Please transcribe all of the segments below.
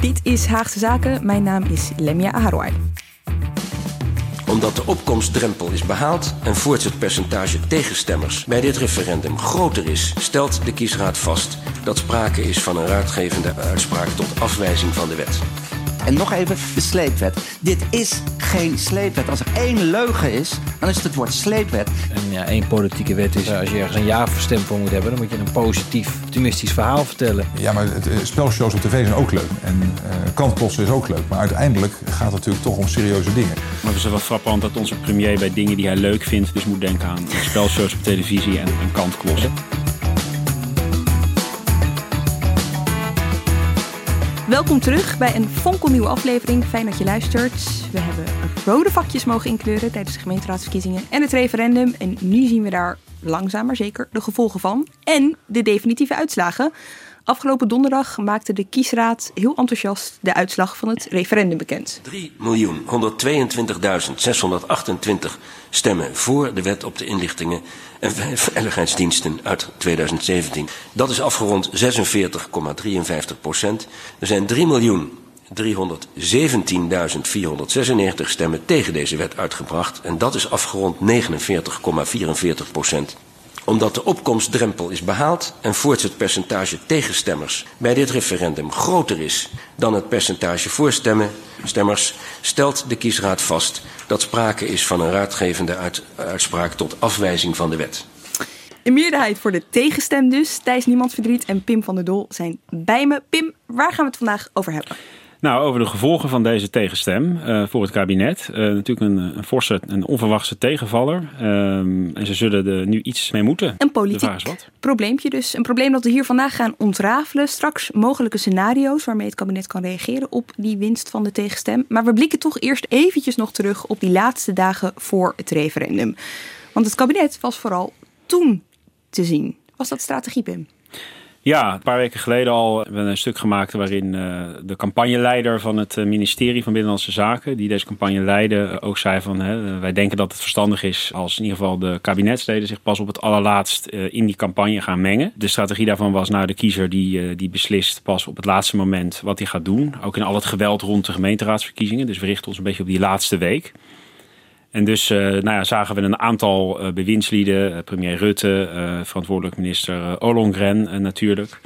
Dit is Haagse Zaken. Mijn naam is Lemia Aharwai. Omdat de opkomstdrempel is behaald en voorts het percentage tegenstemmers bij dit referendum groter is, stelt de kiesraad vast dat sprake is van een raadgevende uitspraak tot afwijzing van de wet. En nog even de sleepwet. Dit is geen sleepwet. Als er één leugen is, dan is het het woord sleepwet. En ja, één politieke wet is, als je ergens een ja stem voor moet hebben... dan moet je een positief, optimistisch verhaal vertellen. Ja, maar het, eh, spelshows op tv zijn ook leuk. En uh, kantposten is ook leuk. Maar uiteindelijk gaat het natuurlijk toch om serieuze dingen. Maar het is wel frappant dat onze premier bij dingen die hij leuk vindt... dus moet denken aan spelshows op televisie en, en kantklossen. Welkom terug bij een fonkelnieuwe aflevering. Fijn dat je luistert. We hebben rode vakjes mogen inkleuren tijdens de gemeenteraadsverkiezingen en het referendum. En nu zien we daar langzaam maar zeker de gevolgen van. En de definitieve uitslagen. Afgelopen donderdag maakte de kiesraad heel enthousiast de uitslag van het referendum bekend. 3.122.628 stemmen voor de wet op de inlichtingen en veiligheidsdiensten uit 2017. Dat is afgerond 46,53 procent. Er zijn 3 miljoen 317.496 stemmen tegen deze wet uitgebracht en dat is afgerond 49,44 procent omdat de opkomstdrempel is behaald en voorts het percentage tegenstemmers bij dit referendum groter is dan het percentage voorstemmers, stelt de kiesraad vast dat sprake is van een raadgevende uitspraak tot afwijzing van de wet. Een meerderheid voor de tegenstem dus. Thijs Niemand Verdriet en Pim van der Dol zijn bij me. Pim, waar gaan we het vandaag over hebben? Nou, over de gevolgen van deze tegenstem uh, voor het kabinet. Uh, natuurlijk een, een forse en onverwachte tegenvaller. Uh, en ze zullen er nu iets mee moeten. Een politiek probleempje dus. Een probleem dat we hier vandaag gaan ontrafelen. Straks mogelijke scenario's waarmee het kabinet kan reageren op die winst van de tegenstem. Maar we blikken toch eerst eventjes nog terug op die laatste dagen voor het referendum. Want het kabinet was vooral toen te zien. Was dat strategie, Pim? Ja, een paar weken geleden al hebben we een stuk gemaakt waarin uh, de campagneleider van het eh, ministerie van Binnenlandse Zaken, die deze campagne leidde, eh, ook zei van hè, wij denken dat het verstandig is als in ieder geval de kabinetsleden zich pas op het allerlaatst in die campagne gaan mengen. De strategie daarvan was nou de kiezer die, die beslist pas op het laatste moment wat hij gaat doen. Ook in al het geweld rond de gemeenteraadsverkiezingen. Dus we richten ons een beetje op die laatste week. En dus uh, nou ja, zagen we een aantal uh, bewindslieden, uh, premier Rutte, verantwoordelijk minister Ollongren natuurlijk,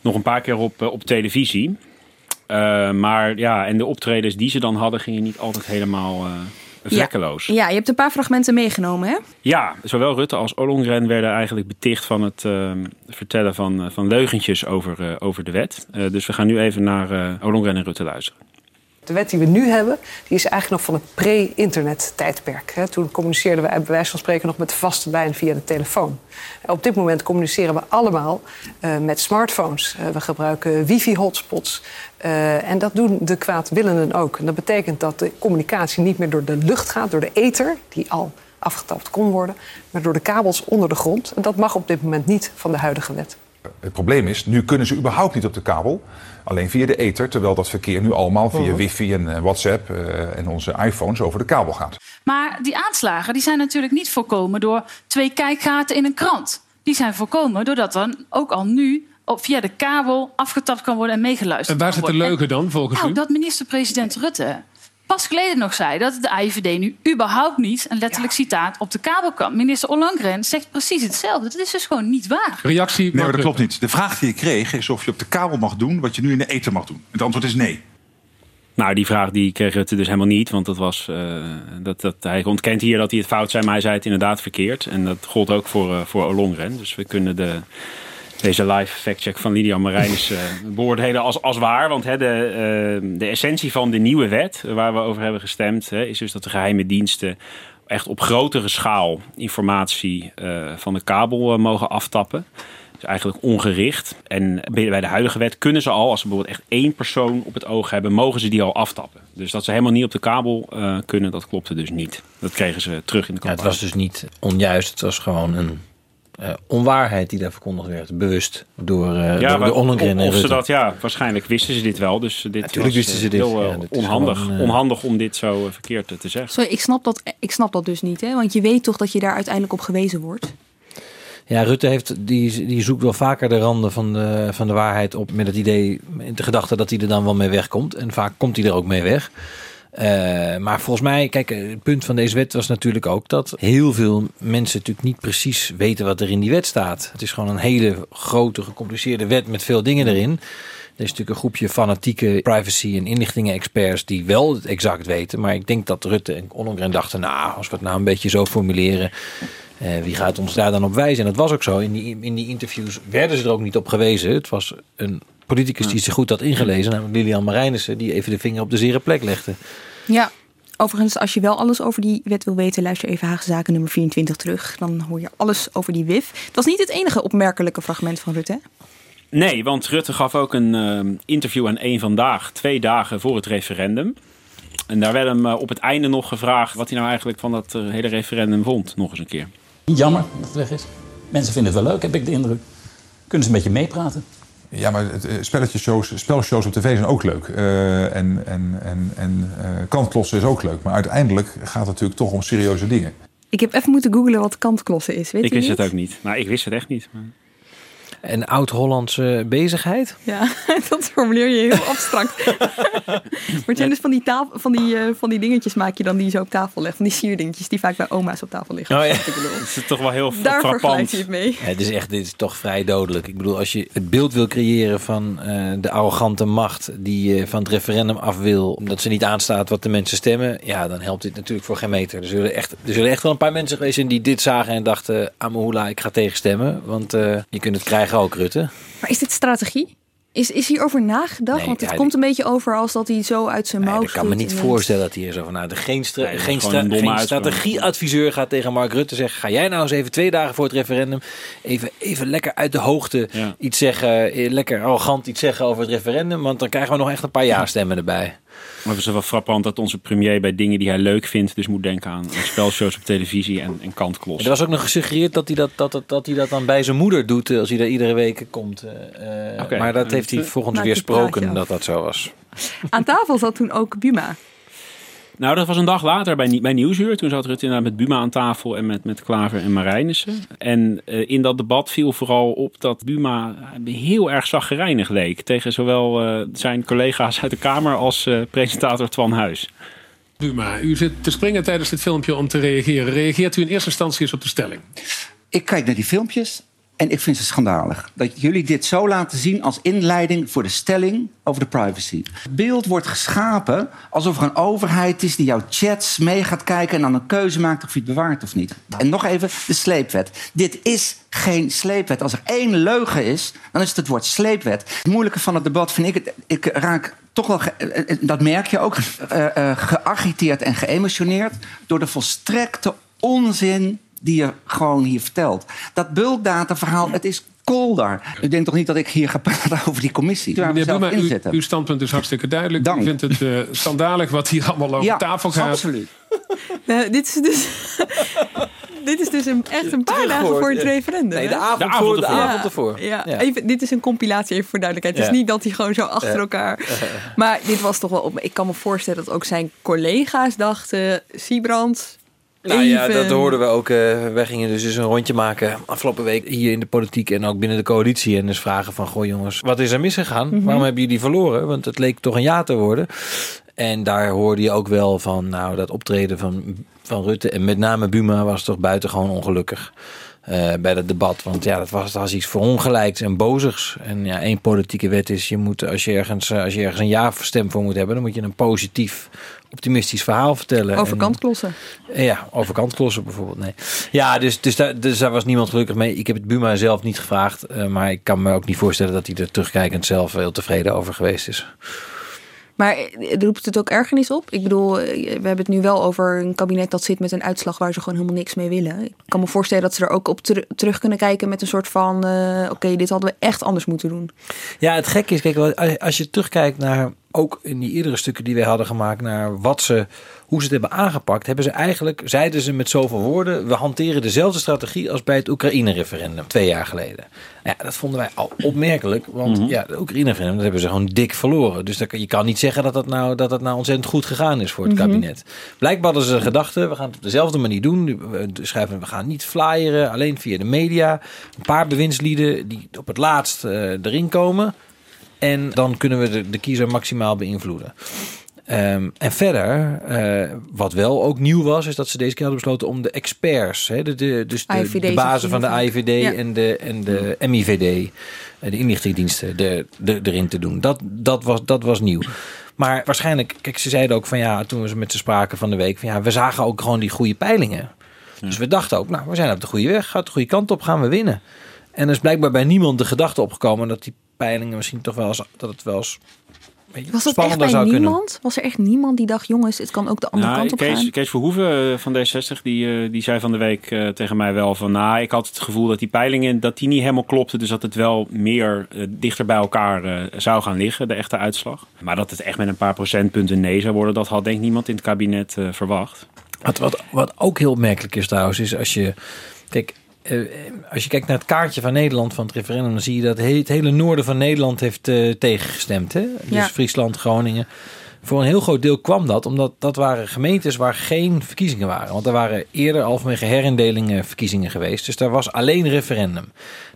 nog een paar keer op, op televisie. maar ja, en de optredens die ze dan hadden gingen niet altijd helemaal vlekkeloos. Ja. ja, je hebt een paar fragmenten meegenomen hè? Ja, zowel Rutte als Ollongren werden eigenlijk beticht van het vertellen van, van leugentjes over, over de wet. dus we gaan nu even naar Ollongren en Rutte luisteren. De wet die we nu hebben, die is eigenlijk nog van het pre-internet tijdperk. Toen communiceerden we bij wijze van spreken nog met de vaste lijn via de telefoon. Op dit moment communiceren we allemaal uh, met smartphones. Uh, we gebruiken wifi-hotspots. Uh, en dat doen de kwaadwillenden ook. En dat betekent dat de communicatie niet meer door de lucht gaat, door de ether, die al afgetapt kon worden, maar door de kabels onder de grond. En dat mag op dit moment niet van de huidige wet. Het probleem is, nu kunnen ze überhaupt niet op de kabel. Alleen via de ether, terwijl dat verkeer nu allemaal via mhm. wifi en uh, WhatsApp uh, en onze iPhones over de kabel gaat. Maar die aanslagen die zijn natuurlijk niet voorkomen door twee kijkgaten in een krant. Die zijn voorkomen doordat dan ook al nu op, via de kabel afgetapt kan worden en meegeluisterd. En waar zit de leugen dan volgens nou, u? Dat minister-president Rutte pas geleden nog zei dat de IVD nu überhaupt niet, een letterlijk citaat, op de kabel kan. Minister Ollongren zegt precies hetzelfde. Dat is dus gewoon niet waar. Reactie? Nee, maar dat klopt niet. De vraag die je kreeg is of je op de kabel mag doen wat je nu in de eten mag doen. Het antwoord is nee. Nou, die vraag die kreeg Rutte dus helemaal niet. Want dat was, uh, dat, dat, hij ontkent hier dat hij het fout zei, maar hij zei het inderdaad verkeerd. En dat gold ook voor, uh, voor Olongren. Dus we kunnen de, deze live factcheck van Lydia Marijnis uh, beoordelen als, als waar. Want hè, de, de essentie van de nieuwe wet, waar we over hebben gestemd, hè, is dus dat de geheime diensten echt op grotere schaal informatie van de kabel mogen aftappen is eigenlijk ongericht. En bij de huidige wet kunnen ze al, als ze bijvoorbeeld echt één persoon op het oog hebben, mogen ze die al aftappen. Dus dat ze helemaal niet op de kabel kunnen, dat klopte dus niet. Dat kregen ze terug in de campagne. Ja, het was dus niet onjuist, het was gewoon een uh, onwaarheid die daar verkondigd werd, bewust door, uh, ja, door de Ollengren en ze dat, ja, waarschijnlijk wisten ze dit wel. Dus dit Natuurlijk was, wisten ze dit. Heel ja, onhandig, gewoon, onhandig om dit zo verkeerd te zeggen. Sorry, ik snap dat, ik snap dat dus niet, hè? want je weet toch dat je daar uiteindelijk op gewezen wordt. Ja, Rutte heeft, die, die zoekt wel vaker de randen van de, van de waarheid op met het idee, met de gedachte dat hij er dan wel mee wegkomt. En vaak komt hij er ook mee weg. Uh, maar volgens mij, kijk, het punt van deze wet was natuurlijk ook dat heel veel mensen natuurlijk niet precies weten wat er in die wet staat. Het is gewoon een hele grote, gecompliceerde wet met veel dingen erin. Er is natuurlijk een groepje fanatieke privacy- en inlichtingen-experts die wel het exact weten. Maar ik denk dat Rutte en Ollongren dachten, nou, als we het nou een beetje zo formuleren, uh, wie gaat ons daar dan op wijzen? En dat was ook zo. In die, in die interviews werden ze er ook niet op gewezen. Het was een politicus die zich goed had ingelezen, namelijk Lilian Marijnissen, die even de vinger op de zere plek legde. Ja, overigens, als je wel alles over die wet wil weten, luister even Haagse Zaken nummer 24 terug. Dan hoor je alles over die WIF. Het was niet het enige opmerkelijke fragment van Rutte. Nee, want Rutte gaf ook een uh, interview aan één vandaag, twee dagen voor het referendum. En daar werd hem uh, op het einde nog gevraagd wat hij nou eigenlijk van dat uh, hele referendum vond, nog eens een keer. Jammer dat het weg is. Mensen vinden het wel leuk, heb ik de indruk. Kunnen ze een beetje meepraten. Ja, maar het, spelletjeshows, spelshows op tv zijn ook leuk. Uh, en en, en, en uh, kantklossen is ook leuk. Maar uiteindelijk gaat het natuurlijk toch om serieuze dingen. Ik heb even moeten googlen wat kantklossen is. Weet ik wist niet? het ook niet. Nou, ik wist het echt niet. Maar... Een oud-Hollandse bezigheid? Ja, dat formuleer je heel abstract. maar je dus van die, tafel, van, die, uh, van die dingetjes maak je dan die je zo op tafel legt. Van die sierdingetjes die vaak bij oma's op tafel liggen. Oh ja. Dat is toch wel heel Daar frappant. je het mee. Ja, het is echt, dit is toch vrij dodelijk. Ik bedoel, als je het beeld wil creëren van uh, de arrogante macht die uh, van het referendum af wil, omdat ze niet aanstaat wat de mensen stemmen, ja, dan helpt dit natuurlijk voor geen meter. Er zullen echt, er zullen echt wel een paar mensen geweest zijn die dit zagen en dachten, Amahula, ik ga tegenstemmen. Want je kunt het krijgen ook, Rutte. Maar is dit strategie? Is, is hierover nagedacht? Nee, Want het ja, komt een beetje over als dat hij zo uit zijn mouw Nee, ik kan me niet voorstellen dat hij hier zo van... Nou, de geen, stra Nee, geen, stra geen strategieadviseur gaat tegen Mark Rutte zeggen... ga jij nou eens even twee dagen voor het referendum... even, even lekker uit de hoogte Ja. iets zeggen... eh, lekker arrogant iets zeggen over het referendum... want dan krijgen we nog echt een paar ja-stemmen erbij. Maar het is wel frappant dat onze premier bij dingen die hij leuk vindt, dus moet denken aan spelshows op televisie en, en kantklos. Er was ook nog gesuggereerd dat hij dat, dat, dat, dat, hij dat dan bij zijn moeder doet... eh, als hij daar iedere week komt. eh, eh. Maar dat heeft hij volgens weersproken dat dat zo was. Aan tafel zat toen ook Buma. Nou, dat was een dag later bij, bij Nieuwsuur. Toen zat Rutte inderdaad met Buma aan tafel en met, met Klaver en Marijnissen. En eh, in dat debat viel vooral op dat Buma heel erg zaggerijnig leek. Tegen zowel eh, zijn collega's uit de Kamer als eh, presentator Twan Huis. Buma, u zit te springen tijdens dit filmpje om te reageren. Reageert u in eerste instantie eens op de stelling? Ik kijk naar die filmpjes en ik vind ze schandalig. Dat jullie dit zo laten zien als inleiding voor de stelling over de privacy. Het beeld wordt geschapen alsof er een overheid is die jouw chats mee gaat kijken... en dan een keuze maakt of je het bewaart of niet. En nog even de sleepwet. Dit is geen sleepwet. Als er één leugen is, dan is het het woord sleepwet. Het moeilijke van het debat vind ik... Ik raak toch wel, eh, eh, dat merk je ook, eh, geagiteerd en geëmotioneerd... door de volstrekte onzin die je gewoon hier vertelt. Dat bulkdata-verhaal, het is kolder. U denkt toch niet dat ik hier ga praten over die commissie? Meneer zelf Buma, u, uw standpunt is hartstikke duidelijk. Dank. U vindt het eh, schandalig wat hier allemaal over ja, tafel gaat. absoluut. Nou, dit is dus, dit is dus een, echt een paar dagen voor het referendum. Nee, de avond, De avond voor, de ervoor. avond ervoor. Ja, Ja. Even, dit is een compilatie even voor duidelijkheid. Het is Ja. niet dat hij gewoon zo achter elkaar... Maar dit was toch wel... Op, ik kan me voorstellen dat ook zijn collega's dachten... Siebrand, Nou ja, dat hoorden we ook. eh wij gingen dus eens een rondje maken afgelopen week hier in de politiek en ook binnen de coalitie. En dus vragen van, goh jongens, wat is er misgegaan? Mhm. Waarom hebben jullie verloren? Want het leek toch een ja te worden. En daar hoorde je ook wel van, nou dat optreden van, van Rutte en met name Buma was toch buitengewoon ongelukkig. Eh, bij dat debat. Want ja, dat was, dat was iets verongelijks en bozigs. En ja, één politieke wet is, je moet, als, je ergens, eh, als je ergens een ja-stem voor moet hebben, dan moet je een positief, optimistisch verhaal vertellen. Over En- kantklossen. ja, over kantklossen bijvoorbeeld. Nee. Ja, dus, dus, daar, dus daar was niemand gelukkig mee. Ik heb het Buma zelf niet gevraagd. eh, maar ik kan me ook niet voorstellen dat hij er terugkijkend zelf heel tevreden over geweest is. Maar eh, roept het ook ergernis op? Ik bedoel, eh, we hebben het nu wel over een kabinet dat zit met een uitslag waar ze gewoon helemaal niks mee willen. Ik kan me voorstellen dat ze er ook op ter- terug kunnen kijken met een soort van: eh, oké, dit hadden we echt anders moeten doen. Ja, het gekke is, kijk, als je terugkijkt naar, ook in die eerdere stukken die wij hadden gemaakt, naar wat ze, hoe ze het hebben aangepakt, hebben ze eigenlijk, zeiden ze met zoveel woorden, we hanteren dezelfde strategie als bij het Oekraïne-referendum twee jaar geleden. Ja, dat vonden wij al opmerkelijk, want ja, het Oekraïne-referendum, dat hebben ze gewoon dik verloren. Dus dat, je kan niet zeggen dat dat nou, dat dat nou ontzettend goed gegaan is voor het Mhm. kabinet. Blijkbaar hadden ze de gedachte, we gaan het op dezelfde manier doen. We schrijven, we gaan niet flyeren, alleen via de media. Een paar bewindslieden die op het laatst eh, erin komen. En dan kunnen we de, de kiezer maximaal beïnvloeden. Ehm, en verder, eh, wat wel ook nieuw was, is dat ze deze keer hadden besloten om de experts, hè, de, de, dus de, de bazen van de. AIVD Ja. en de, en de MIVD, eh, de inlichtingendiensten, de, de, erin te doen. Dat, dat, was, dat was nieuw. Maar waarschijnlijk, kijk, ze zeiden ook van ja, toen we ze met ze spraken van de week, van ja, we zagen ook gewoon die goede peilingen. Dus we dachten ook, nou, we zijn op de goede weg, gaat de goede kant op, gaan we winnen. En er is blijkbaar bij niemand de gedachte opgekomen dat die peilingen misschien toch wel eens, dat het wel eens Was dat echt spannender bij zou kunnen. niemand? Was er echt niemand die dacht: jongens, het kan ook de andere Nou, kant op Kees, gaan? Kees Verhoeven eh, van D60 die, eh, die zei van de week eh, tegen mij wel van... nou, ik had het gevoel dat die peilingen dat die niet helemaal klopten. Dus dat het wel meer dichter bij elkaar zou gaan liggen, de echte uitslag. Maar dat het echt met een paar procentpunten nee zou worden... dat had denk ik niemand in het kabinet verwacht. Wat, wat, wat ook heel opmerkelijk is trouwens, is als je. Kijk, als je kijkt naar het kaartje van Nederland van het referendum, dan zie je dat he- het hele noorden van Nederland heeft eh, tegengestemd. Hè? Dus Ja. Friesland, Groningen. Voor een heel groot deel kwam dat omdat dat waren gemeentes waar geen verkiezingen waren. Want er waren eerder al vanwege herindelingen verkiezingen geweest. Dus daar was alleen referendum.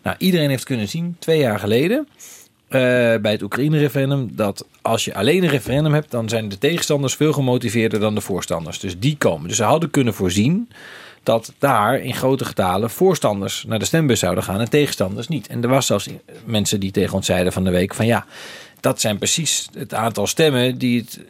Nou, iedereen heeft kunnen zien, twee jaar geleden, eh, bij het Oekraïne-referendum, dat als je alleen een referendum hebt, dan zijn de tegenstanders veel gemotiveerder dan de voorstanders. Dus die komen. Dus ze hadden kunnen voorzien dat daar in grote getalen voorstanders naar de stembus zouden gaan en tegenstanders niet. En er was zelfs mensen die tegen ons zeiden van de week van ja, dat zijn precies het aantal stemmen die het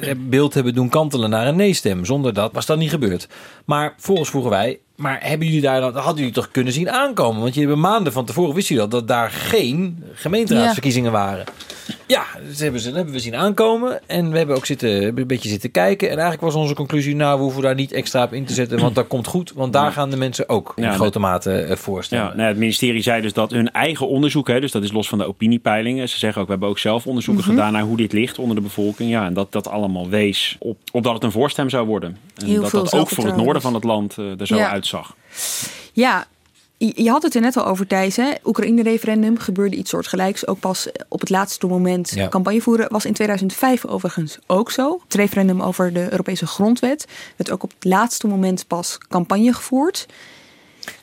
eh, beeld hebben doen kantelen naar een nee-stem. Zonder dat was dat niet gebeurd. Maar volgens vroegen wij, maar hebben jullie daar dan, hadden jullie toch kunnen zien aankomen? Want jullie hebben maanden van tevoren wisten jullie dat, dat daar geen gemeenteraadsverkiezingen waren. Ja, dat hebben, ze, dat hebben we zien aankomen. En we hebben ook zitten, hebben een beetje zitten kijken. En eigenlijk was onze conclusie, nou, we hoeven daar niet extra op in te zetten. Want dat komt goed. Want daar gaan de mensen ook in Ja, grote mate eh, voor stemmen. Ja, nou, het ministerie zei dus dat hun eigen onderzoek, hè, dus dat is los van de opiniepeilingen. Ze zeggen ook, we hebben ook zelf onderzoeken Mhm. gedaan naar hoe dit ligt onder de bevolking. Ja, en dat dat allemaal wees op, op dat het een voorstem zou worden. En Heel dat dat ook voor het noorden van het land eh, er zo Ja. uitzag. Ja, je had het er net al over, Thijs. hè? Oekraïne-referendum gebeurde iets soortgelijks. Ook pas op het laatste moment Ja. campagne voeren. Was in 2005 overigens ook zo. Het referendum over de Europese grondwet werd ook op het laatste moment pas campagne gevoerd.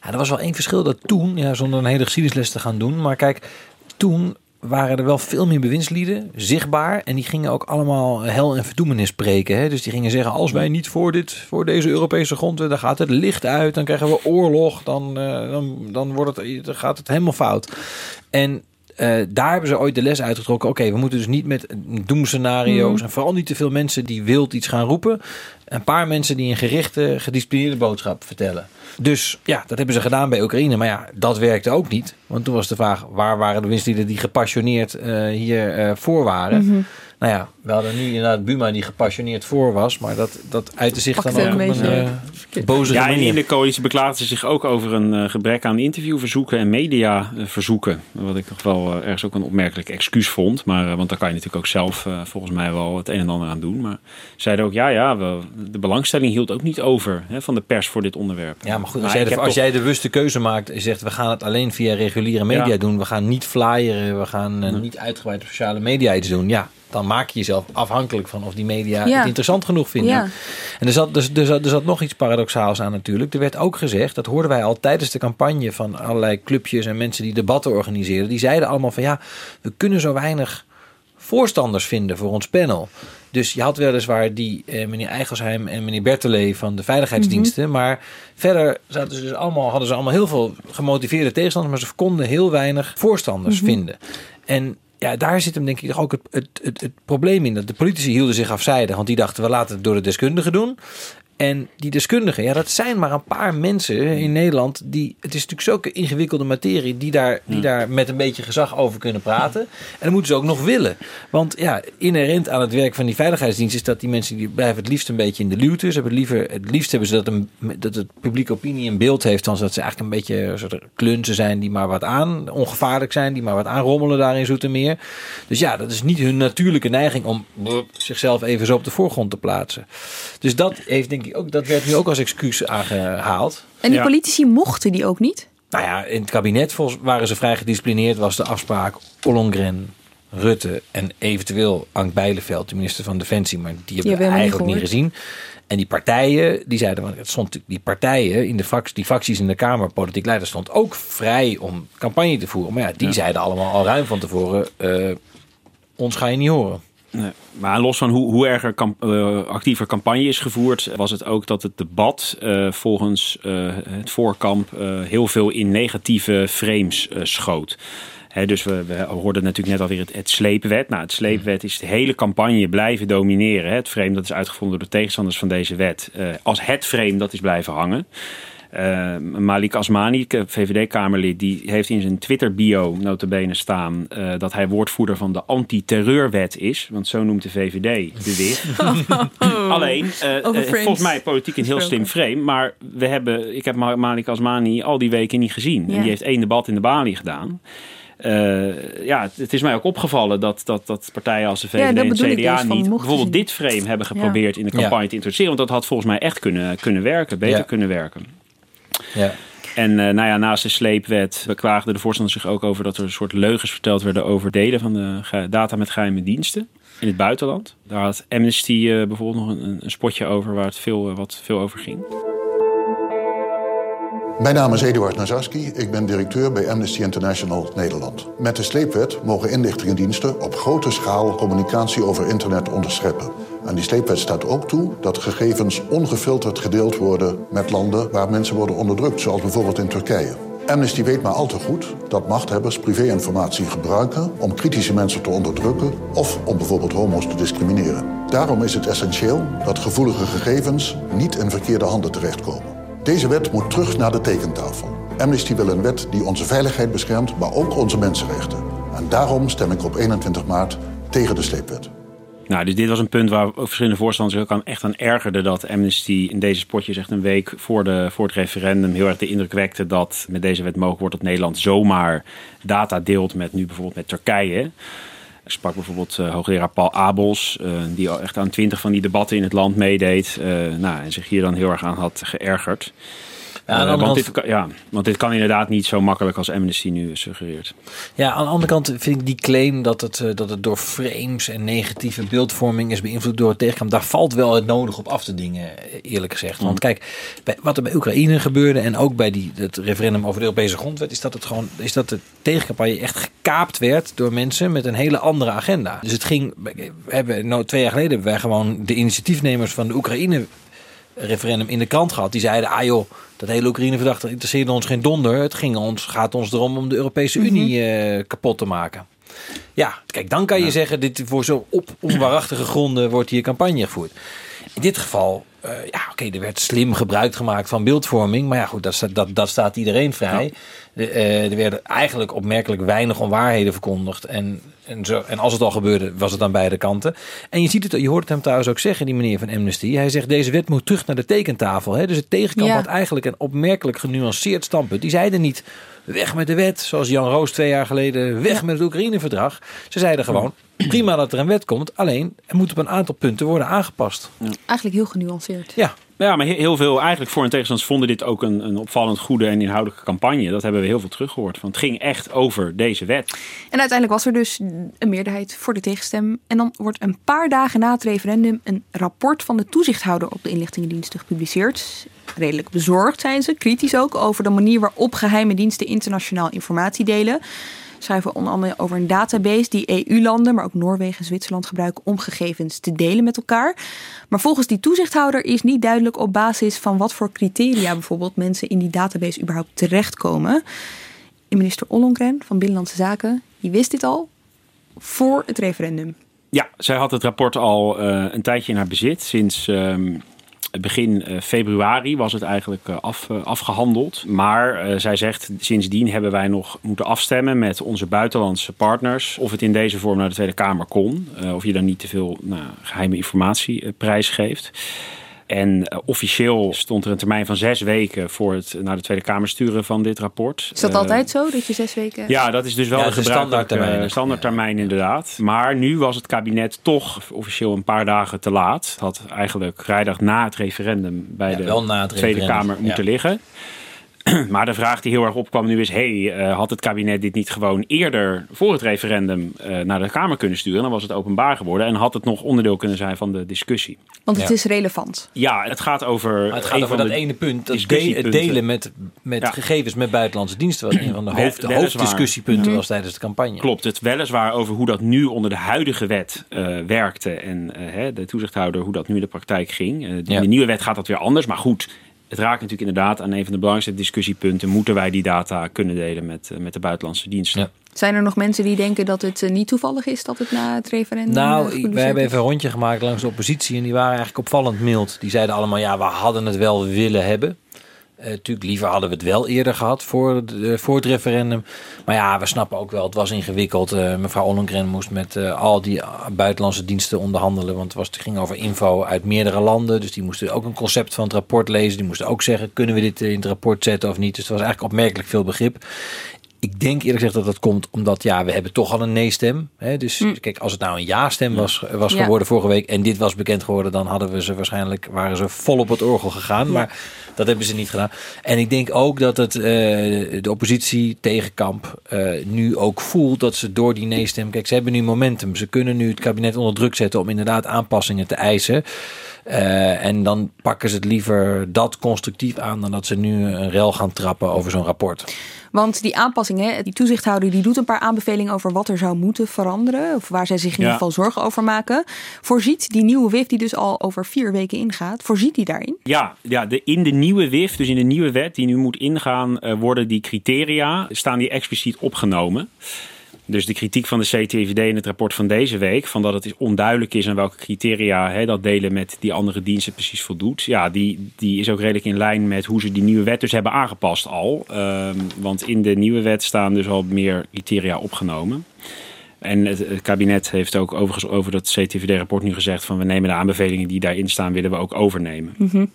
Ja, er was wel één verschil dat toen, ja, zonder een hele geschiedenisles te gaan doen, maar kijk, toen waren er wel veel meer bewindslieden, zichtbaar. En die gingen ook allemaal hel en verdoemenis spreken. Hè? Dus die gingen zeggen, als wij niet voor, dit, voor deze Europese grondwet, dan gaat het licht uit, dan krijgen we oorlog, dan, eh, dan, dan, wordt het, dan gaat het helemaal fout. En eh, daar hebben ze ooit de les uitgetrokken. Oké, we moeten dus niet met doemscenario's Mhm. en vooral niet te veel mensen die wild iets gaan roepen. Een paar mensen die een gerichte, gedisciplineerde boodschap vertellen. Dus ja, dat hebben ze gedaan bij Oekraïne. Maar ja, dat werkte ook niet. Want toen was de vraag, waar waren de winstlieden die gepassioneerd eh, hier eh, voor waren? Mhm. Nou ja, we hadden nu inderdaad Buma die gepassioneerd voor was. Maar dat, dat uitte zich Pakte dan ook een op een beetje- eh, boze Ja, en in de coalitie beklaagden ze zich ook over een eh, gebrek aan interviewverzoeken en mediaverzoeken. Wat ik nog wel eh, ergens ook een opmerkelijk excuus vond. Maar, eh, want daar kan je natuurlijk ook zelf eh, volgens mij wel het een en ander aan doen. Maar zeiden ook, ja, ja, we, de belangstelling hield ook niet over hè, van de pers voor dit onderwerp. Ja, maar goed, als, Maar jij de, als toch- jij de bewuste keuze maakt en zegt... we gaan het alleen via reguliere media Ja. doen... we gaan niet flyeren, we gaan niet uitgebreid op sociale media iets doen... ja, dan maak je jezelf afhankelijk van of die media Ja. het interessant genoeg vinden. Ja. En er zat, dus, er, zat, er zat nog iets paradoxaals aan natuurlijk. Er werd ook gezegd, dat hoorden wij al tijdens de campagne... van allerlei clubjes en mensen die debatten organiseerden... die zeiden allemaal van ja, we kunnen zo weinig voorstanders vinden voor ons panel. Dus je had weliswaar die eh, meneer Eigelsheim en meneer Bertelee van de veiligheidsdiensten. Maar verder zaten ze dus allemaal, hadden ze allemaal heel veel gemotiveerde tegenstanders. Maar ze konden heel weinig voorstanders Mhm. vinden. En ja, daar zit hem denk ik ook het, het, het, het probleem in. Dat de politici hielden zich afzijdig. Want die dachten, we laten het door de deskundigen doen. En die deskundigen, ja, dat zijn maar een paar mensen in Nederland. Die, het is natuurlijk zulke ingewikkelde materie. Die daar, die daar met een beetje gezag over kunnen praten. En dat moeten ze ook nog willen. Want ja, inherent aan het werk van die veiligheidsdienst is dat die mensen die blijven het liefst een beetje in de luwte. Ze hebben het, liever, het liefst hebben ze dat, een, dat het publieke opinie een beeld heeft. Dan dat ze eigenlijk een beetje een soort klunzen zijn die maar wat aan, ongevaarlijk zijn. Die maar wat aanrommelen daar in Zoetermeer. Dus ja, dat is niet hun natuurlijke neiging om zichzelf even zo op de voorgrond te plaatsen. Dus dat heeft denk ik ook, dat werd nu ook als excuus aangehaald. En die politici mochten die ook niet? Nou ja, in het kabinet volgens waren ze vrij gedisciplineerd. Was de afspraak Ollongren, Rutte en eventueel Ank Bijleveld, de minister van Defensie. Maar die hebben we hebben we eigenlijk niet niet gezien. En die partijen, die zeiden, want het stond natuurlijk- die partijen in de fac, die facties in de Kamer, politiek leider, stond ook vrij om campagne te voeren. Maar ja, die zeiden allemaal al ruim van tevoren, eh, ons ga je niet horen. Maar los van hoe, hoe erger kamp- eh, actiever campagne is gevoerd, was het ook dat het debat eh, volgens eh, het voorkamp heel veel in negatieve frames schoot. Dus we, we hoorden natuurlijk net alweer het, het sleepwet. Nou, het sleepwet is de hele campagne blijven domineren. Het frame dat is uitgevonden door de tegenstanders van deze wet. als het frame dat is blijven hangen. Eh, Malik Asmani, VVD-Kamerlid, die heeft in zijn Twitter-bio notabene staan eh, dat hij woordvoerder van de anti-terreurwet is. Want zo noemt de VVD de wit. Alleen, eh, volgens mij politiek een heel slim frame. Maar we hebben, ik heb Ma- Malik Asmani al die weken niet gezien. En die heeft één debat in de balie gedaan. Eh, ja, het, is mij ook opgevallen dat, dat, dat partijen als de VVD en ik CDA dus, niet bijvoorbeeld dit frame hebben geprobeerd Ja. in de campagne te introduceren. Want dat had volgens mij echt kunnen, kunnen werken, beter Ja. kunnen werken. Ja. En eh, nou ja, naast de sleepwet beklaagden de voorstanders zich ook over dat er een soort leugens verteld werden over delen van de data met geheime diensten in het buitenland. Daar had Amnesty eh, bijvoorbeeld nog een, een spotje over waar het veel, eh, wat veel over ging. Mijn naam is Eduard Nazarski. Ik ben directeur bij Amnesty International Nederland. Met de sleepwet mogen inlichtingendiensten op grote schaal communicatie over internet onderscheppen. En die sleepwet staat ook toe dat gegevens ongefilterd gedeeld worden met landen waar mensen worden onderdrukt, zoals bijvoorbeeld in Turkije. Amnesty weet maar al te goed dat machthebbers privéinformatie gebruiken om kritische mensen te onderdrukken of om bijvoorbeeld homo's te discrimineren. Daarom is het essentieel dat gevoelige gegevens niet in verkeerde handen terechtkomen. Deze wet moet terug naar de tekentafel. Amnesty wil een wet die onze veiligheid beschermt, maar ook onze mensenrechten. En daarom stem ik op 21 maart tegen de sleepwet. Nou, dus dit was een punt waar verschillende voorstanders ook aan, echt aan ergerden. Dat Amnesty in deze spotjes echt een week voor, de, voor het referendum heel erg de indruk wekte dat met deze wet mogelijk wordt dat Nederland zomaar data deelt met nu bijvoorbeeld met Turkije. Ik sprak bijvoorbeeld eh, hoogleraar Paul Abels, eh, die al echt aan twintig van die debatten in het land meedeed. eh, nou, en zich hier dan heel erg aan had geërgerd. Ja, Eh, want, kant- dit kan, ja, want dit kan inderdaad niet zo makkelijk als Amnesty nu suggereert. Ja, aan de andere kant vind ik die claim dat het, eh, dat het door frames en negatieve beeldvorming is beïnvloed door het tegenkamp. Daar valt wel het nodig op af te dingen, eh, eerlijk gezegd. Want kijk, bij, wat er bij Oekraïne gebeurde en ook bij die, het referendum over de Europese grondwet, is dat het gewoon is dat de tegencampagne echt gekaapt werd door mensen met een hele andere agenda. Dus het ging, we hebben nou, twee jaar geleden hebben wij gewoon de initiatiefnemers van de Oekraïne referendum in de krant gehad. Die zeiden, ah joh, dat hele Oekraïne-verdacht dat interesseerde ons geen donder. Het ging ons, gaat ons erom om de Europese Unie eh, kapot te maken. Ja, kijk, dan kan je zeggen, dit voor zo op onwaarachtige gronden wordt hier campagne gevoerd. In dit geval, eh, ja, oké, er werd slim gebruik gemaakt van beeldvorming. Maar ja, goed, dat, staat- dat, dat staat iedereen vrij. De, eh, er werden eigenlijk opmerkelijk weinig onwaarheden verkondigd. En, en, zo, en als het al gebeurde, was het aan beide kanten. En je ziet het, je hoort het hem trouwens ook zeggen, die meneer van Amnesty. Hij zegt, deze wet moet terug naar de tekentafel. Hè? Dus het tegenkamp Ja. had eigenlijk een opmerkelijk genuanceerd standpunt. Die zeiden niet, weg met de wet, zoals Jan Roos twee jaar geleden, weg met het Oekraïne-verdrag. Ze zeiden gewoon, prima dat er een wet komt, alleen er moet op een aantal punten worden aangepast. Eigenlijk heel genuanceerd. Ja. Ja, maar he- heel veel eigenlijk voor- en tegenstanders vonden dit ook een, een opvallend goede en inhoudelijke campagne. Dat hebben we heel veel teruggehoord. Want het ging echt over deze wet. En uiteindelijk was er dus een meerderheid voor de tegenstem. En dan wordt een paar dagen na het referendum een rapport van de toezichthouder op de inlichtingendiensten gepubliceerd. Redelijk bezorgd zijn ze, kritisch ook, over de manier waarop geheime diensten internationaal informatie delen. schrijven onder andere over een database die EU-landen, maar ook Noorwegen en Zwitserland gebruiken om gegevens te delen met elkaar. Maar volgens die toezichthouder is niet duidelijk op basis van wat voor criteria bijvoorbeeld mensen in die database überhaupt terechtkomen. En minister Ollongren van Binnenlandse Zaken, die wist dit al voor het referendum. Ja, zij had het rapport al uh, een tijdje in haar bezit. Sinds um, begin uh, februari was het eigenlijk uh, af, afgehandeld. Maar zij zegt, sindsdien hebben wij nog moeten afstemmen met onze buitenlandse partners... of het in deze vorm naar de Tweede Kamer kon. of je dan niet te veel nou, geheime informatie prijsgeeft. En uh, officieel stond er een termijn van zes weken voor het naar de Tweede Kamer sturen van dit rapport. Is dat uh, altijd zo, dat je zes weken... Ja, dat is dus wel Ja, een de standaardtermijn. standaardtermijn inderdaad. Maar nu was het kabinet toch officieel een paar dagen te laat. Het had eigenlijk vrijdag na het referendum bij Ja, de Tweede referendum, Kamer moeten ja. liggen. Maar de vraag die heel erg opkwam nu is: hey, eh, had het kabinet dit niet gewoon eerder voor het referendum eh, naar de Kamer kunnen sturen? Dan was het openbaar geworden en had het nog onderdeel kunnen zijn van de discussie. Want het Ja. is relevant. Ja, het gaat over. Maar het gaat over dat ene punt, dat de- het delen met, met Ja. gegevens met buitenlandse diensten. was een van de hoofd, hoofddiscussiepunten Mhm. was tijdens de campagne. Klopt, het weliswaar over hoe dat nu onder de huidige wet eh, werkte en hè, de toezichthouder hoe dat nu in de praktijk ging. Eh, in Ja. de nieuwe wet gaat dat weer anders, maar goed. Het raakt natuurlijk inderdaad aan een van de belangrijkste discussiepunten. Moeten wij die data kunnen delen met, eh, met de buitenlandse diensten? Zijn er nog mensen die denken dat het eh, niet toevallig is dat het na het referendum eh, Nou, wij hebben even een rondje gemaakt langs de oppositie en die waren eigenlijk opvallend mild. Die zeiden allemaal, ja, we hadden het wel willen hebben. Eh tuurlijk, liever hadden we het wel eerder gehad voor eh, voor het referendum. Maar ja, we snappen ook wel, het was ingewikkeld. Eh, mevrouw Ollengren moest met eh, al die buitenlandse diensten onderhandelen. Want het, was, het ging over info uit meerdere landen. Dus die moesten ook een concept van het rapport lezen. Die moesten ook zeggen, kunnen we dit in het rapport zetten of niet? Dus het was eigenlijk opmerkelijk veel begrip. Ik denk eerlijk gezegd dat dat komt omdat ja, we hebben toch al een nee-stem. Hè? Dus kijk, als het nou een ja-stem was, was Ja. geworden vorige week en dit was bekend geworden, dan hadden we ze waarschijnlijk waren ze vol op het orgel gegaan. Maar dat hebben ze niet gedaan. En ik denk ook dat het eh, de oppositie tegenkamp eh, nu ook voelt dat ze door die nee-stem. Kijk, ze hebben nu momentum. Ze kunnen nu het kabinet onder druk zetten om inderdaad aanpassingen te eisen. Eh, en dan pakken ze het liever dat constructief aan dan dat ze nu een rel gaan trappen over zo'n rapport. Want die aanpassingen, die toezichthouder die doet een paar aanbevelingen over wat er zou moeten veranderen. Of waar zij zich in Ja. ieder geval zorgen over maken. Voorziet die nieuwe WIF die dus al over vier weken ingaat, voorziet die daarin? Ja, ja de, in de nieuwe WIF, dus in de nieuwe wet die nu moet ingaan, eh, worden die criteria, staan die expliciet opgenomen. Dus de kritiek van de CTVD in het rapport van deze week, van dat het onduidelijk is aan welke criteria hè, dat delen met die andere diensten precies voldoet. Ja, die, die is ook redelijk in lijn met hoe ze die nieuwe wet dus hebben aangepast al. Ehm, want in de nieuwe wet staan dus al meer criteria opgenomen. En het, kabinet heeft ook overigens over dat CTVD-rapport nu gezegd van we nemen de aanbevelingen die daarin staan, willen we ook overnemen. Mhm.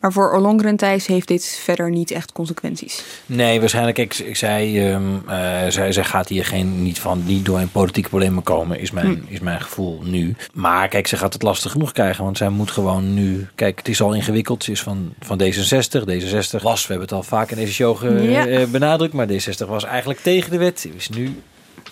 Maar voor Ollongren Thijs heeft dit verder niet echt consequenties. Nee, waarschijnlijk. Ik, ik zei, eh, zij, zij gaat hier geen, niet van niet door in politieke problemen komen, is mijn, Hm. is mijn gevoel nu. Maar kijk, ze gaat het lastig genoeg krijgen, want zij moet gewoon nu. Kijk, het is al ingewikkeld. Ze is van, van D66. D66 was, we hebben het al vaak in deze show ge- Ja. eh, benadrukt, maar D60 was eigenlijk tegen de wet. Is nu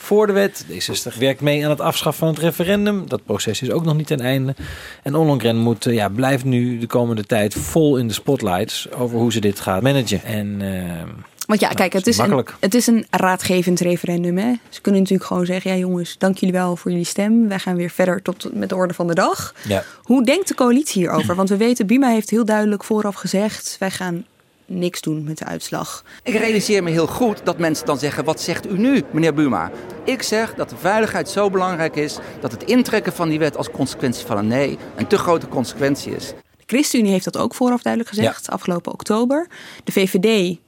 voor de wet. D60 werkt mee aan het afschaffen van het referendum. Dat proces is ook nog niet ten einde. En Ollongren moet, eh, ja, blijft nu de komende tijd vol in de spotlights over hoe ze dit gaat managen. En ehm, Want ja, kijk, het is, een, het is een raadgevend referendum. Hè? Ze kunnen natuurlijk gewoon zeggen: ja, jongens, dank jullie wel voor jullie stem. Wij gaan weer verder tot met de orde van de dag. ja. Hoe denkt de coalitie hierover? Want we weten, Buma heeft heel duidelijk vooraf gezegd: wij gaan niks doen met de uitslag. Ik realiseer me heel goed dat mensen dan zeggen: Wat zegt u nu, meneer Buma? Ik zeg dat de veiligheid zo belangrijk is dat het intrekken van die wet als consequentie van een nee een te grote consequentie is. De ChristenUnie heeft dat ook vooraf duidelijk gezegd, afgelopen oktober. De VVD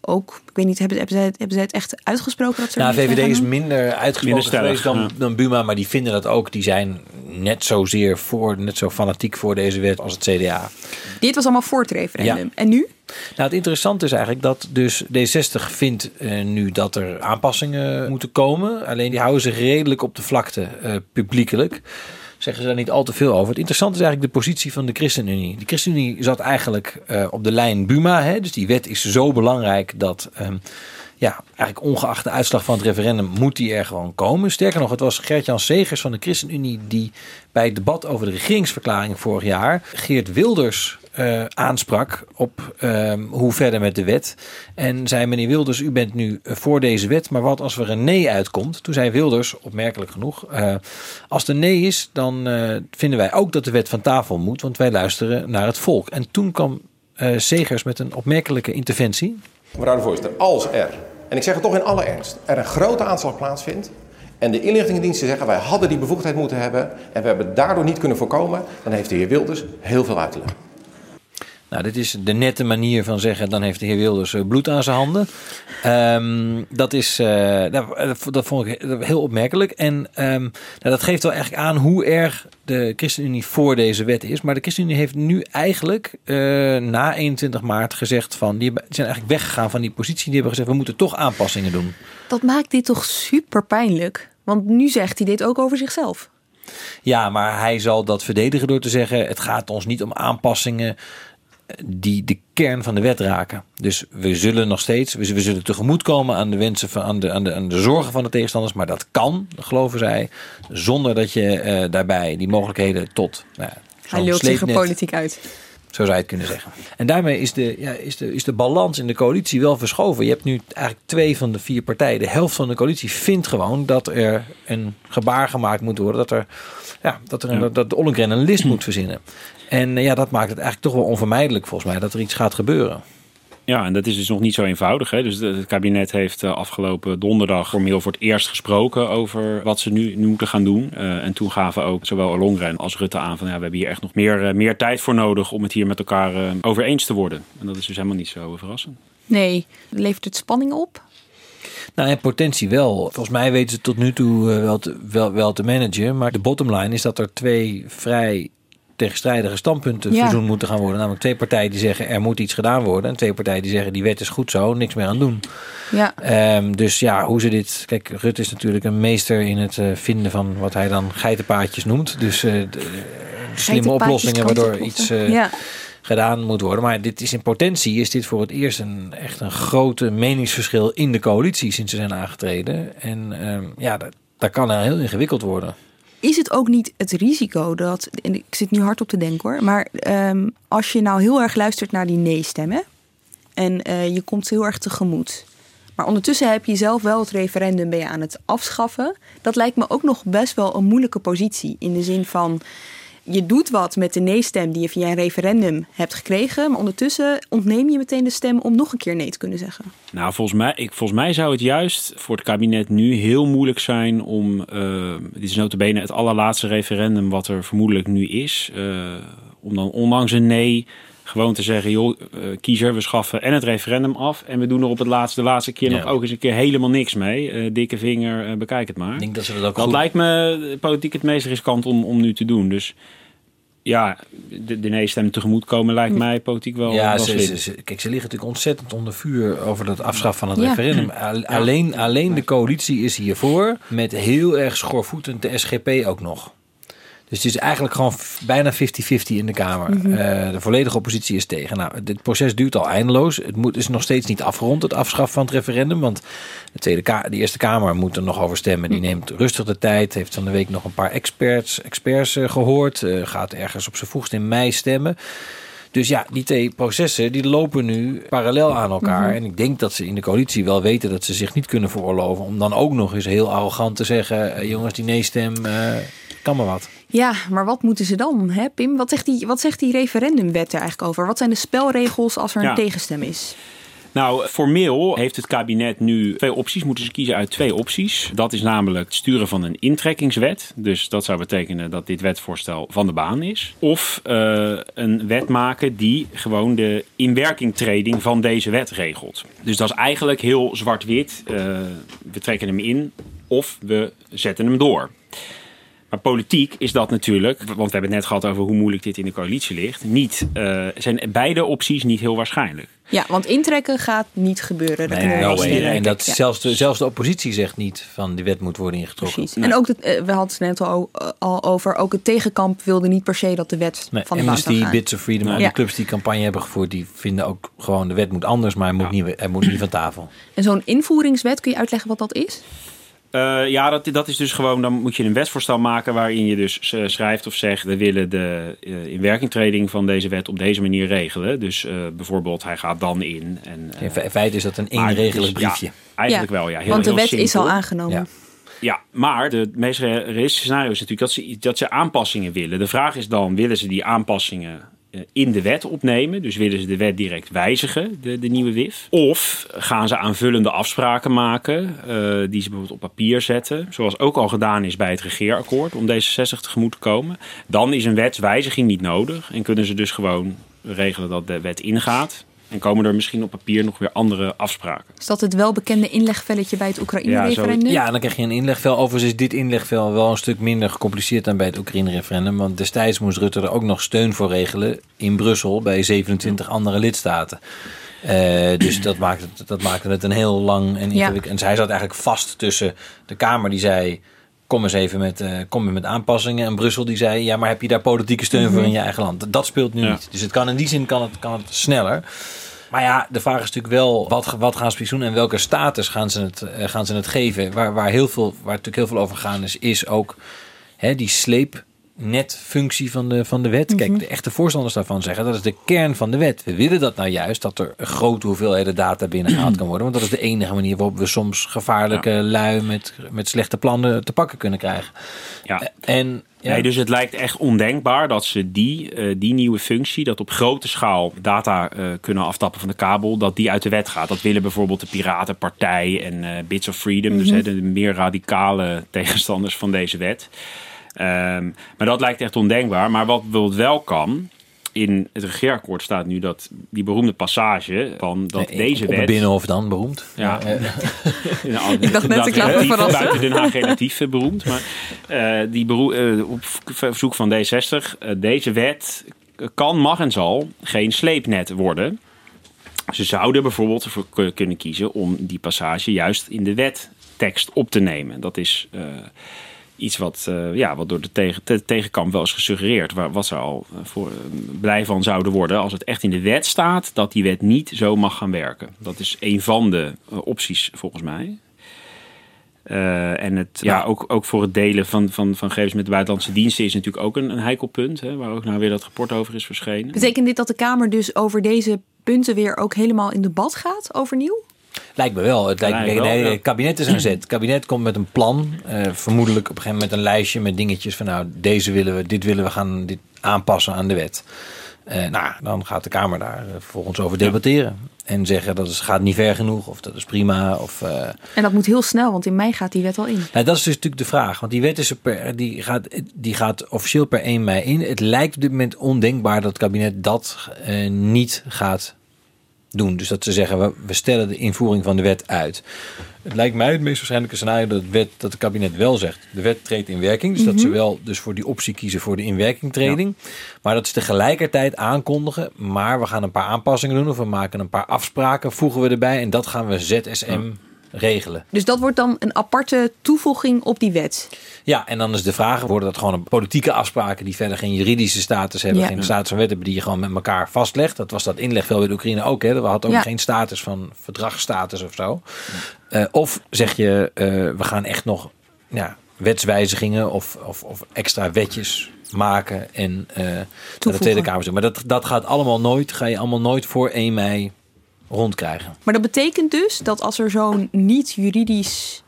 ook, ik weet niet, hebben, hebben, zij, het- hebben zij het echt uitgesproken dat ze Nou, VVD is minder uitgesproken Minder stellig, geweest dan, ja. dan Buma, maar die vinden dat ook. Die zijn net zozeer voor, net zo fanatiek voor deze wet als het CDA. Dit was allemaal voor het referendum. Ja. En nu? Nou, het interessante is eigenlijk dat dus D60 vindt eh, nu dat er aanpassingen moeten komen. Alleen die houden zich redelijk op de vlakte eh, publiekelijk. Zeggen ze daar niet al te veel over. Het interessante is eigenlijk de positie van de ChristenUnie. De ChristenUnie zat eigenlijk eh, op de lijn Buma. Hè? Dus die wet is zo belangrijk dat... ehm, ja, eigenlijk ongeacht de uitslag van het referendum moet die er gewoon komen. Sterker nog, het was Gert-Jan Segers van de ChristenUnie die bij het debat over de regeringsverklaring vorig jaar Geert Wilders eh, aansprak op ehm, hoe verder met de wet. En zei meneer Wilders, u bent nu eh, voor deze wet, maar wat als er een nee uitkomt? Toen zei Wilders, opmerkelijk genoeg, eh, als er nee is, dan vinden wij ook dat de wet van tafel moet, want wij luisteren naar het volk. En toen kwam Segers met een opmerkelijke interventie. Mevrouw de voorzitter, als er, en ik zeg het toch in alle ernst, er een grote aanslag plaatsvindt en de inlichtingendiensten zeggen wij hadden die bevoegdheid moeten hebben en we hebben het daardoor niet kunnen voorkomen, dan heeft de heer Wilders heel veel uit te leggen. Nou, dit is de nette manier van zeggen, dan heeft de heer Wilders eh, bloed aan zijn handen. Ehm, dat is, eh, nou, eh, dat vond ik heel opmerkelijk. En ehm, nou, dat geeft wel eigenlijk aan hoe erg de ChristenUnie voor deze wet is. Maar de ChristenUnie heeft nu eigenlijk na 21 maart gezegd van, die zijn eigenlijk weggegaan van die positie. Die hebben gezegd, we moeten toch aanpassingen doen. Dat maakt dit toch super pijnlijk? Want nu zegt hij dit ook over zichzelf. Ja, maar hij zal dat verdedigen door te zeggen: het gaat ons niet om aanpassingen die de kern van de wet raken. Dus we zullen nog steeds, we we zullen tegemoetkomen aan de wensen van aan de, aan de, aan de zorgen van de tegenstanders, maar dat kan, geloven zij, zonder dat je eh, daarbij die mogelijkheden tot. Nou, Hij lult zich er politiek uit. Zo zou je het kunnen zeggen. En daarmee is de, ja, is, de, is de balans in de coalitie wel verschoven. Je hebt nu eigenlijk twee van de vier partijen. De helft van de coalitie vindt gewoon dat er een gebaar gemaakt moet worden. Dat, er, ja, dat, er een, dat de Ollengren een list moet verzinnen. En eh, ja, dat maakt het eigenlijk toch wel onvermijdelijk volgens mij dat er iets gaat gebeuren. Ja, en dat is dus nog niet zo eenvoudig. Hè? Dus het kabinet heeft eh, afgelopen donderdag formeel voor het eerst gesproken over wat ze nu, nu moeten gaan doen. Eh, en toen gaven ook zowel Ollongren als Rutte aan van ja, we hebben hier echt nog meer, eh, meer tijd voor nodig om het hier met elkaar eh, over eens te worden. En dat is dus helemaal niet zo verrassend. Nee, levert het spanning op? Nou, in potentie wel. Volgens mij weten ze tot nu toe wel te, wel, wel te managen. Maar de bottom line is dat er twee vrij tegenstrijdige standpunten Ja. verzoend moeten gaan worden. Namelijk twee partijen die zeggen er moet iets gedaan worden. En twee partijen die zeggen die wet is goed zo, niks meer aan doen. Ja. Ehm, dus ja, hoe ze dit... Kijk, Rutte is natuurlijk een meester in het eh, vinden van wat hij dan geitenpaadjes noemt. Dus de slimme oplossingen waardoor iets... Ja. gedaan moet worden. Maar dit is in potentie is dit voor het eerst een echt een grote meningsverschil in de coalitie sinds ze zijn aangetreden. En ehm, ja, dat, dat kan heel ingewikkeld worden. Is het ook niet het risico dat, en ik zit nu hard op te denken hoor, maar ehm, als je nou heel erg luistert naar die nee-stemmen en eh, je komt heel erg tegemoet, maar ondertussen heb je zelf wel het referendum ben je aan het afschaffen, dat lijkt me ook nog best wel een moeilijke positie in de zin van je doet wat met de nee-stem die je via een referendum hebt gekregen, maar ondertussen ontneem je meteen de stem om nog een keer nee te kunnen zeggen. Nou, volgens mij, ik, volgens mij zou het juist voor het kabinet nu heel moeilijk zijn om... eh, dit is notabene het allerlaatste referendum wat er vermoedelijk nu is. eh, om dan ondanks een nee gewoon te zeggen... joh, eh, kiezer, we schaffen en het referendum af... en we doen er op het laatste, de laatste keer Ja. nog ook eens een keer helemaal niks mee. Eh, dikke vinger, eh, bekijk het maar. Ik denk dat ze dat ook Dat goed- lijkt me politiek het meest riskant om, om nu te doen. Dus ja, de, de nee-stem tegemoet komen lijkt mij politiek wel, ja, wel ze, ze, ze- kijk, ze liggen natuurlijk ontzettend onder vuur over het afschaffen van het Ja. referendum. Al- Alleen, alleen de coalitie is hiervoor, met heel erg schoorvoetend de SGP ook nog. Dus het is eigenlijk gewoon bijna 50-50 in de Kamer. Mhm. Eh, de volledige oppositie is tegen. Nou, dit proces duurt al eindeloos. Het moet, is nog steeds niet afgerond, het afschaffen van het referendum. Want de, tweede Ka- de Eerste Kamer moet er nog over stemmen. Die neemt rustig de tijd. Heeft van de week nog een paar experts, experts eh, gehoord. Eh, gaat ergens op zijn vroegst in mei stemmen. Dus ja, die twee processen die lopen nu parallel aan elkaar. Mhm. En ik denk dat ze in de coalitie wel weten dat ze zich niet kunnen veroorloven. om dan ook nog eens heel arrogant te zeggen: jongens, die nee-stem kan maar wat. Ja, maar wat moeten ze dan, hè, Pim? Wat zegt, die, wat zegt die referendumwet er eigenlijk over? Wat zijn de spelregels als er een Ja. tegenstem is? Nou, formeel heeft het kabinet nu twee opties. Moeten ze kiezen uit twee opties. Dat is namelijk het sturen van een intrekkingswet. Dus dat zou betekenen dat dit wetvoorstel van de baan is. Of eh, een wet maken die gewoon de inwerkingtreding van deze wet regelt. Dus dat is eigenlijk heel zwart-wit. Eh, we trekken hem in of we zetten hem door. Maar politiek is dat natuurlijk, want we hebben het net gehad over hoe moeilijk dit in de coalitie ligt. Niet, eh, zijn beide opties niet heel waarschijnlijk. Ja, want intrekken gaat niet gebeuren. Dat kunnen we no. En dat Ja. zelfs, de, zelfs de oppositie zegt niet van die wet moet worden ingetrokken. Precies. En ook, het, eh, we hadden het net al, al over, ook het tegenkamp wilde niet per se dat de wet Nee, van de baan Amnesty, gaan. Bits of Freedom, al Ja. die clubs die campagne hebben gevoerd, die vinden ook gewoon de wet moet anders, maar hij moet, niet, hij moet niet van tafel. En zo'n invoeringswet, kun je uitleggen wat dat is? Eh, ja, dat, dat is dus gewoon, dan moet je een wetsvoorstel maken waarin je dus eh, schrijft of zegt, we willen de uh, inwerkingtreding van deze wet op deze manier regelen. Dus bijvoorbeeld, hij gaat dan in. En, in feite is dat een inregelig briefje. Ja, eigenlijk wel, ja. Heel, want de heel wet simpel. is al aangenomen. Ja. Ja, maar het meest realistische scenario is natuurlijk dat ze, dat ze aanpassingen willen. De vraag is dan, willen ze die aanpassingen eh, in de wet opnemen? Dus willen ze de wet direct wijzigen, de, de nieuwe WIF? Of gaan ze aanvullende afspraken maken uh, die ze bijvoorbeeld op papier zetten? Zoals ook al gedaan is bij het regeerakkoord om D66 tegemoet te komen. Dan is een wetswijziging niet nodig en kunnen ze dus gewoon regelen dat de wet ingaat. En komen er misschien op papier nog weer andere afspraken. Is dat het welbekende inlegvelletje bij het Oekraïne-referendum? Ja, ja, dan krijg je een inlegvel. Overigens is dit inlegvel wel een stuk minder gecompliceerd dan bij het Oekraïne-referendum. Want destijds moest Rutte er ook nog steun voor regelen in Brussel bij 27 andere lidstaten. Uh, dus dat maakte, het, dat maakte het een heel lang en ingewikkeld. Ja. En zij zat eigenlijk vast tussen de Kamer die zei kom eens even met, uh, kom met aanpassingen. En Brussel die zei, ja, maar heb je daar politieke steun voor in je eigen land? Dat speelt nu Ja. niet. Dus het kan in die zin kan het, kan het sneller. Maar ja, de vraag is natuurlijk wel, wat, wat gaan ze doen en welke status gaan ze het, eh, gaan ze het geven? Waar, waar, heel veel, waar natuurlijk heel veel over gaan is, is ook hè, die sleepnetfunctie van de, van de wet. Kijk, de echte voorstanders daarvan zeggen, dat is de kern van de wet. We willen dat nou juist, dat er grote hoeveelheden data binnengehaald kan worden. Want dat is de enige manier waarop we soms gevaarlijke lui met, met slechte plannen te pakken kunnen krijgen. Ja. En ja. Nee, dus het lijkt echt ondenkbaar dat ze die, uh, die nieuwe functie, dat op grote schaal data uh, kunnen aftappen van de kabel, dat die uit de wet gaat. Dat willen bijvoorbeeld de Piratenpartij en uh, Bits of Freedom, Mhm. dus hè, de meer radicale tegenstanders van deze wet. Um, maar dat lijkt echt ondenkbaar. Maar wat bijvoorbeeld wel kan, in het regeerakkoord staat nu dat die beroemde passage van dat Nee, deze op wet. Binnenhof dan beroemd. Ja. Ja. Ik dacht net, ik laat me verrassen. Buiten Den Haag relatief eh, beroemd. Maar eh, die beroe- eh, op verzoek van D60, eh, deze wet kan, mag en zal geen sleepnet worden. Ze zouden bijvoorbeeld ervoor kunnen kiezen om die passage juist in de wettekst op te nemen. Dat is eh, iets wat, eh, ja, wat door de, tegen, de tegenkamp wel is gesuggereerd. Waar, wat ze al eh, voor, eh, blij van zouden worden als het echt in de wet staat dat die wet niet zo mag gaan werken. Dat is een van de opties volgens mij. Eh, en het, ja, ook, ook voor het delen van, van, van gegevens met de buitenlandse diensten is natuurlijk ook een, een heikel punt. Hè, waar ook nou weer dat rapport over is verschenen. Betekent dit dat de Kamer dus over deze punten weer ook helemaal in debat gaat, overnieuw? Lijkt me wel. Het, lijkt me, nee, ja. Het kabinet is aan zet. Het kabinet komt met een plan. eh, vermoedelijk op een gegeven moment een lijstje met dingetjes van nou, deze willen we, dit willen we gaan dit aanpassen aan de wet. Eh, nou, dan gaat de Kamer daar eh, vervolgens over debatteren. En zeggen dat is, gaat niet ver genoeg of dat is prima. Of, eh, En dat moet heel snel, want in mei gaat die wet al in. nou, dat is dus natuurlijk de vraag. Want die wet is er per, die gaat, die gaat officieel per 1 mei in. Het lijkt op dit moment ondenkbaar dat het kabinet dat eh, niet gaat doen. Dus dat ze zeggen, we, we stellen de invoering van de wet uit. Het lijkt mij het meest waarschijnlijke scenario dat het, wet, dat het kabinet wel zegt. De wet treedt in werking. Dus dat ze wel dus voor die optie kiezen voor de inwerkingtreding. Maar dat ze tegelijkertijd aankondigen. Maar we gaan een paar aanpassingen doen. Of we maken een paar afspraken, voegen we erbij. En dat gaan we ZSM regelen. Dus dat wordt dan een aparte toevoeging op die wet. Ja, en dan is de vraag, worden dat gewoon een politieke afspraken die verder geen juridische status hebben, Ja. geen status van wet hebben, die je gewoon met elkaar vastlegt. Dat was dat inlegvel bij de Oekraïne ook. Hè. We hadden ook Ja. geen status van verdragsstatus of zo. Eh, of zeg je, eh, we gaan echt nog ja, wetswijzigingen of, of, of extra wetjes maken en eh naar de. Tweede Kamer zetten. Maar dat, dat gaat allemaal nooit, ga je allemaal nooit voor 1 mei rondkrijgen. Maar dat betekent dus dat als er zo'n niet-juridisch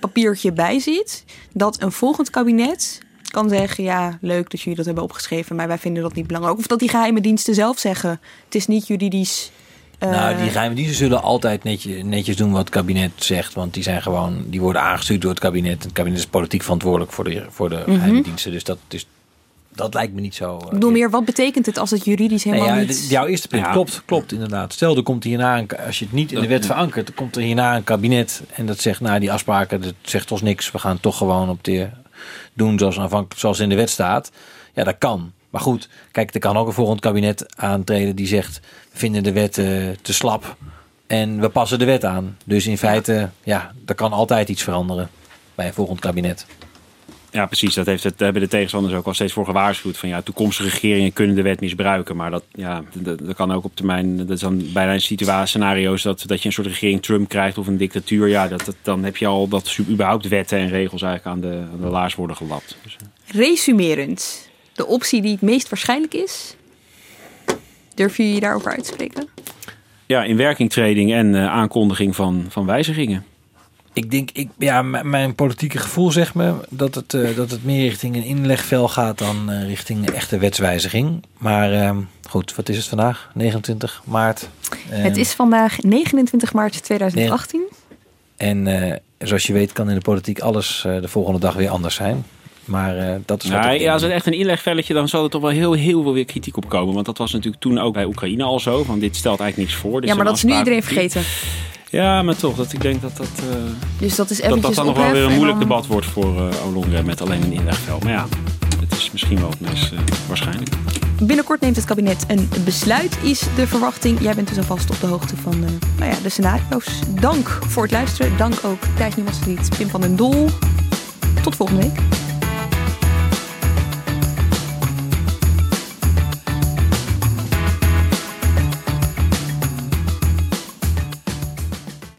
papiertje bij zit, dat een volgend kabinet kan zeggen: ja, leuk dat jullie dat hebben opgeschreven, maar wij vinden dat niet belangrijk. Of dat die geheime diensten zelf zeggen: het is niet juridisch. eh, Nou, die geheime diensten zullen altijd netjes, netjes doen wat het kabinet zegt. Want die zijn gewoon, die worden aangestuurd door het kabinet. Het kabinet is politiek verantwoordelijk voor de, voor de geheime diensten. Dus dat, is, dat lijkt me niet zo. eh, Ik bedoel meer, wat betekent het als het juridisch Nee, helemaal ja, niet... d- jouw eerste punt Ja. klopt, klopt inderdaad. Stel, er komt hierna, een, als je het niet in de wet verankert, dan komt er hierna een kabinet en dat zegt, nou, die afspraken, dat zegt ons niks. We gaan het toch gewoon op de doen zoals, aanvankelijk, zoals in de wet staat. Ja, dat kan. Maar goed, kijk, er kan ook een volgend kabinet aantreden die zegt, we vinden de wet eh, te slap en we passen de wet aan. Dus in feite, ja, er kan altijd iets veranderen bij een volgend kabinet. Ja, precies. Dat heeft het, daar hebben de tegenstanders ook al steeds voor gewaarschuwd. Van ja, toekomstige regeringen kunnen de wet misbruiken. Maar dat, ja, dat, dat kan ook op termijn. Dat is dan bijna een situatie, scenario's dat, dat je een soort regering Trump krijgt of een dictatuur. Ja, dat, dat, dan heb je al dat überhaupt wetten en regels eigenlijk aan de, aan de laars worden gelapt. Dus, eh. Resumerend, de optie die het meest waarschijnlijk is. Durf je je daarover uit te spreken? ja, in werkingtreding en uh, aankondiging van, van wijzigingen. Ik denk, ik, ja, mijn politieke gevoel zegt me dat het, uh, dat het meer richting een inlegvel gaat dan uh, richting een echte wetswijziging. Maar uh, goed, wat is het vandaag? 29 maart. het is vandaag 29 maart 2018. En zoals je weet kan in de politiek alles de volgende dag weer anders zijn. Maar uh, dat is ja, ja, als het echt een inlegvelletje, dan zal er toch wel heel, heel veel weer kritiek op komen. Want dat was natuurlijk toen ook bij Oekraïne al zo. Van dit stelt eigenlijk niks voor. ja, maar dat is nu iedereen vergeten. Ja, maar toch, dat ik denk dat dat. Uh, dus dat is dat, dat dan nog wel weer een moeilijk dan... debat wordt voor uh, Olonga met alleen een inlegveld. Maar ja, het is misschien wel het meest uh, waarschijnlijk. Binnenkort neemt het kabinet een besluit, is de verwachting. Jij bent dus alvast op de hoogte van uh, nou ja, de scenario's. Dank voor het luisteren. Dank ook Thijs Nieuwslied, Pim van den Dol. Tot volgende week.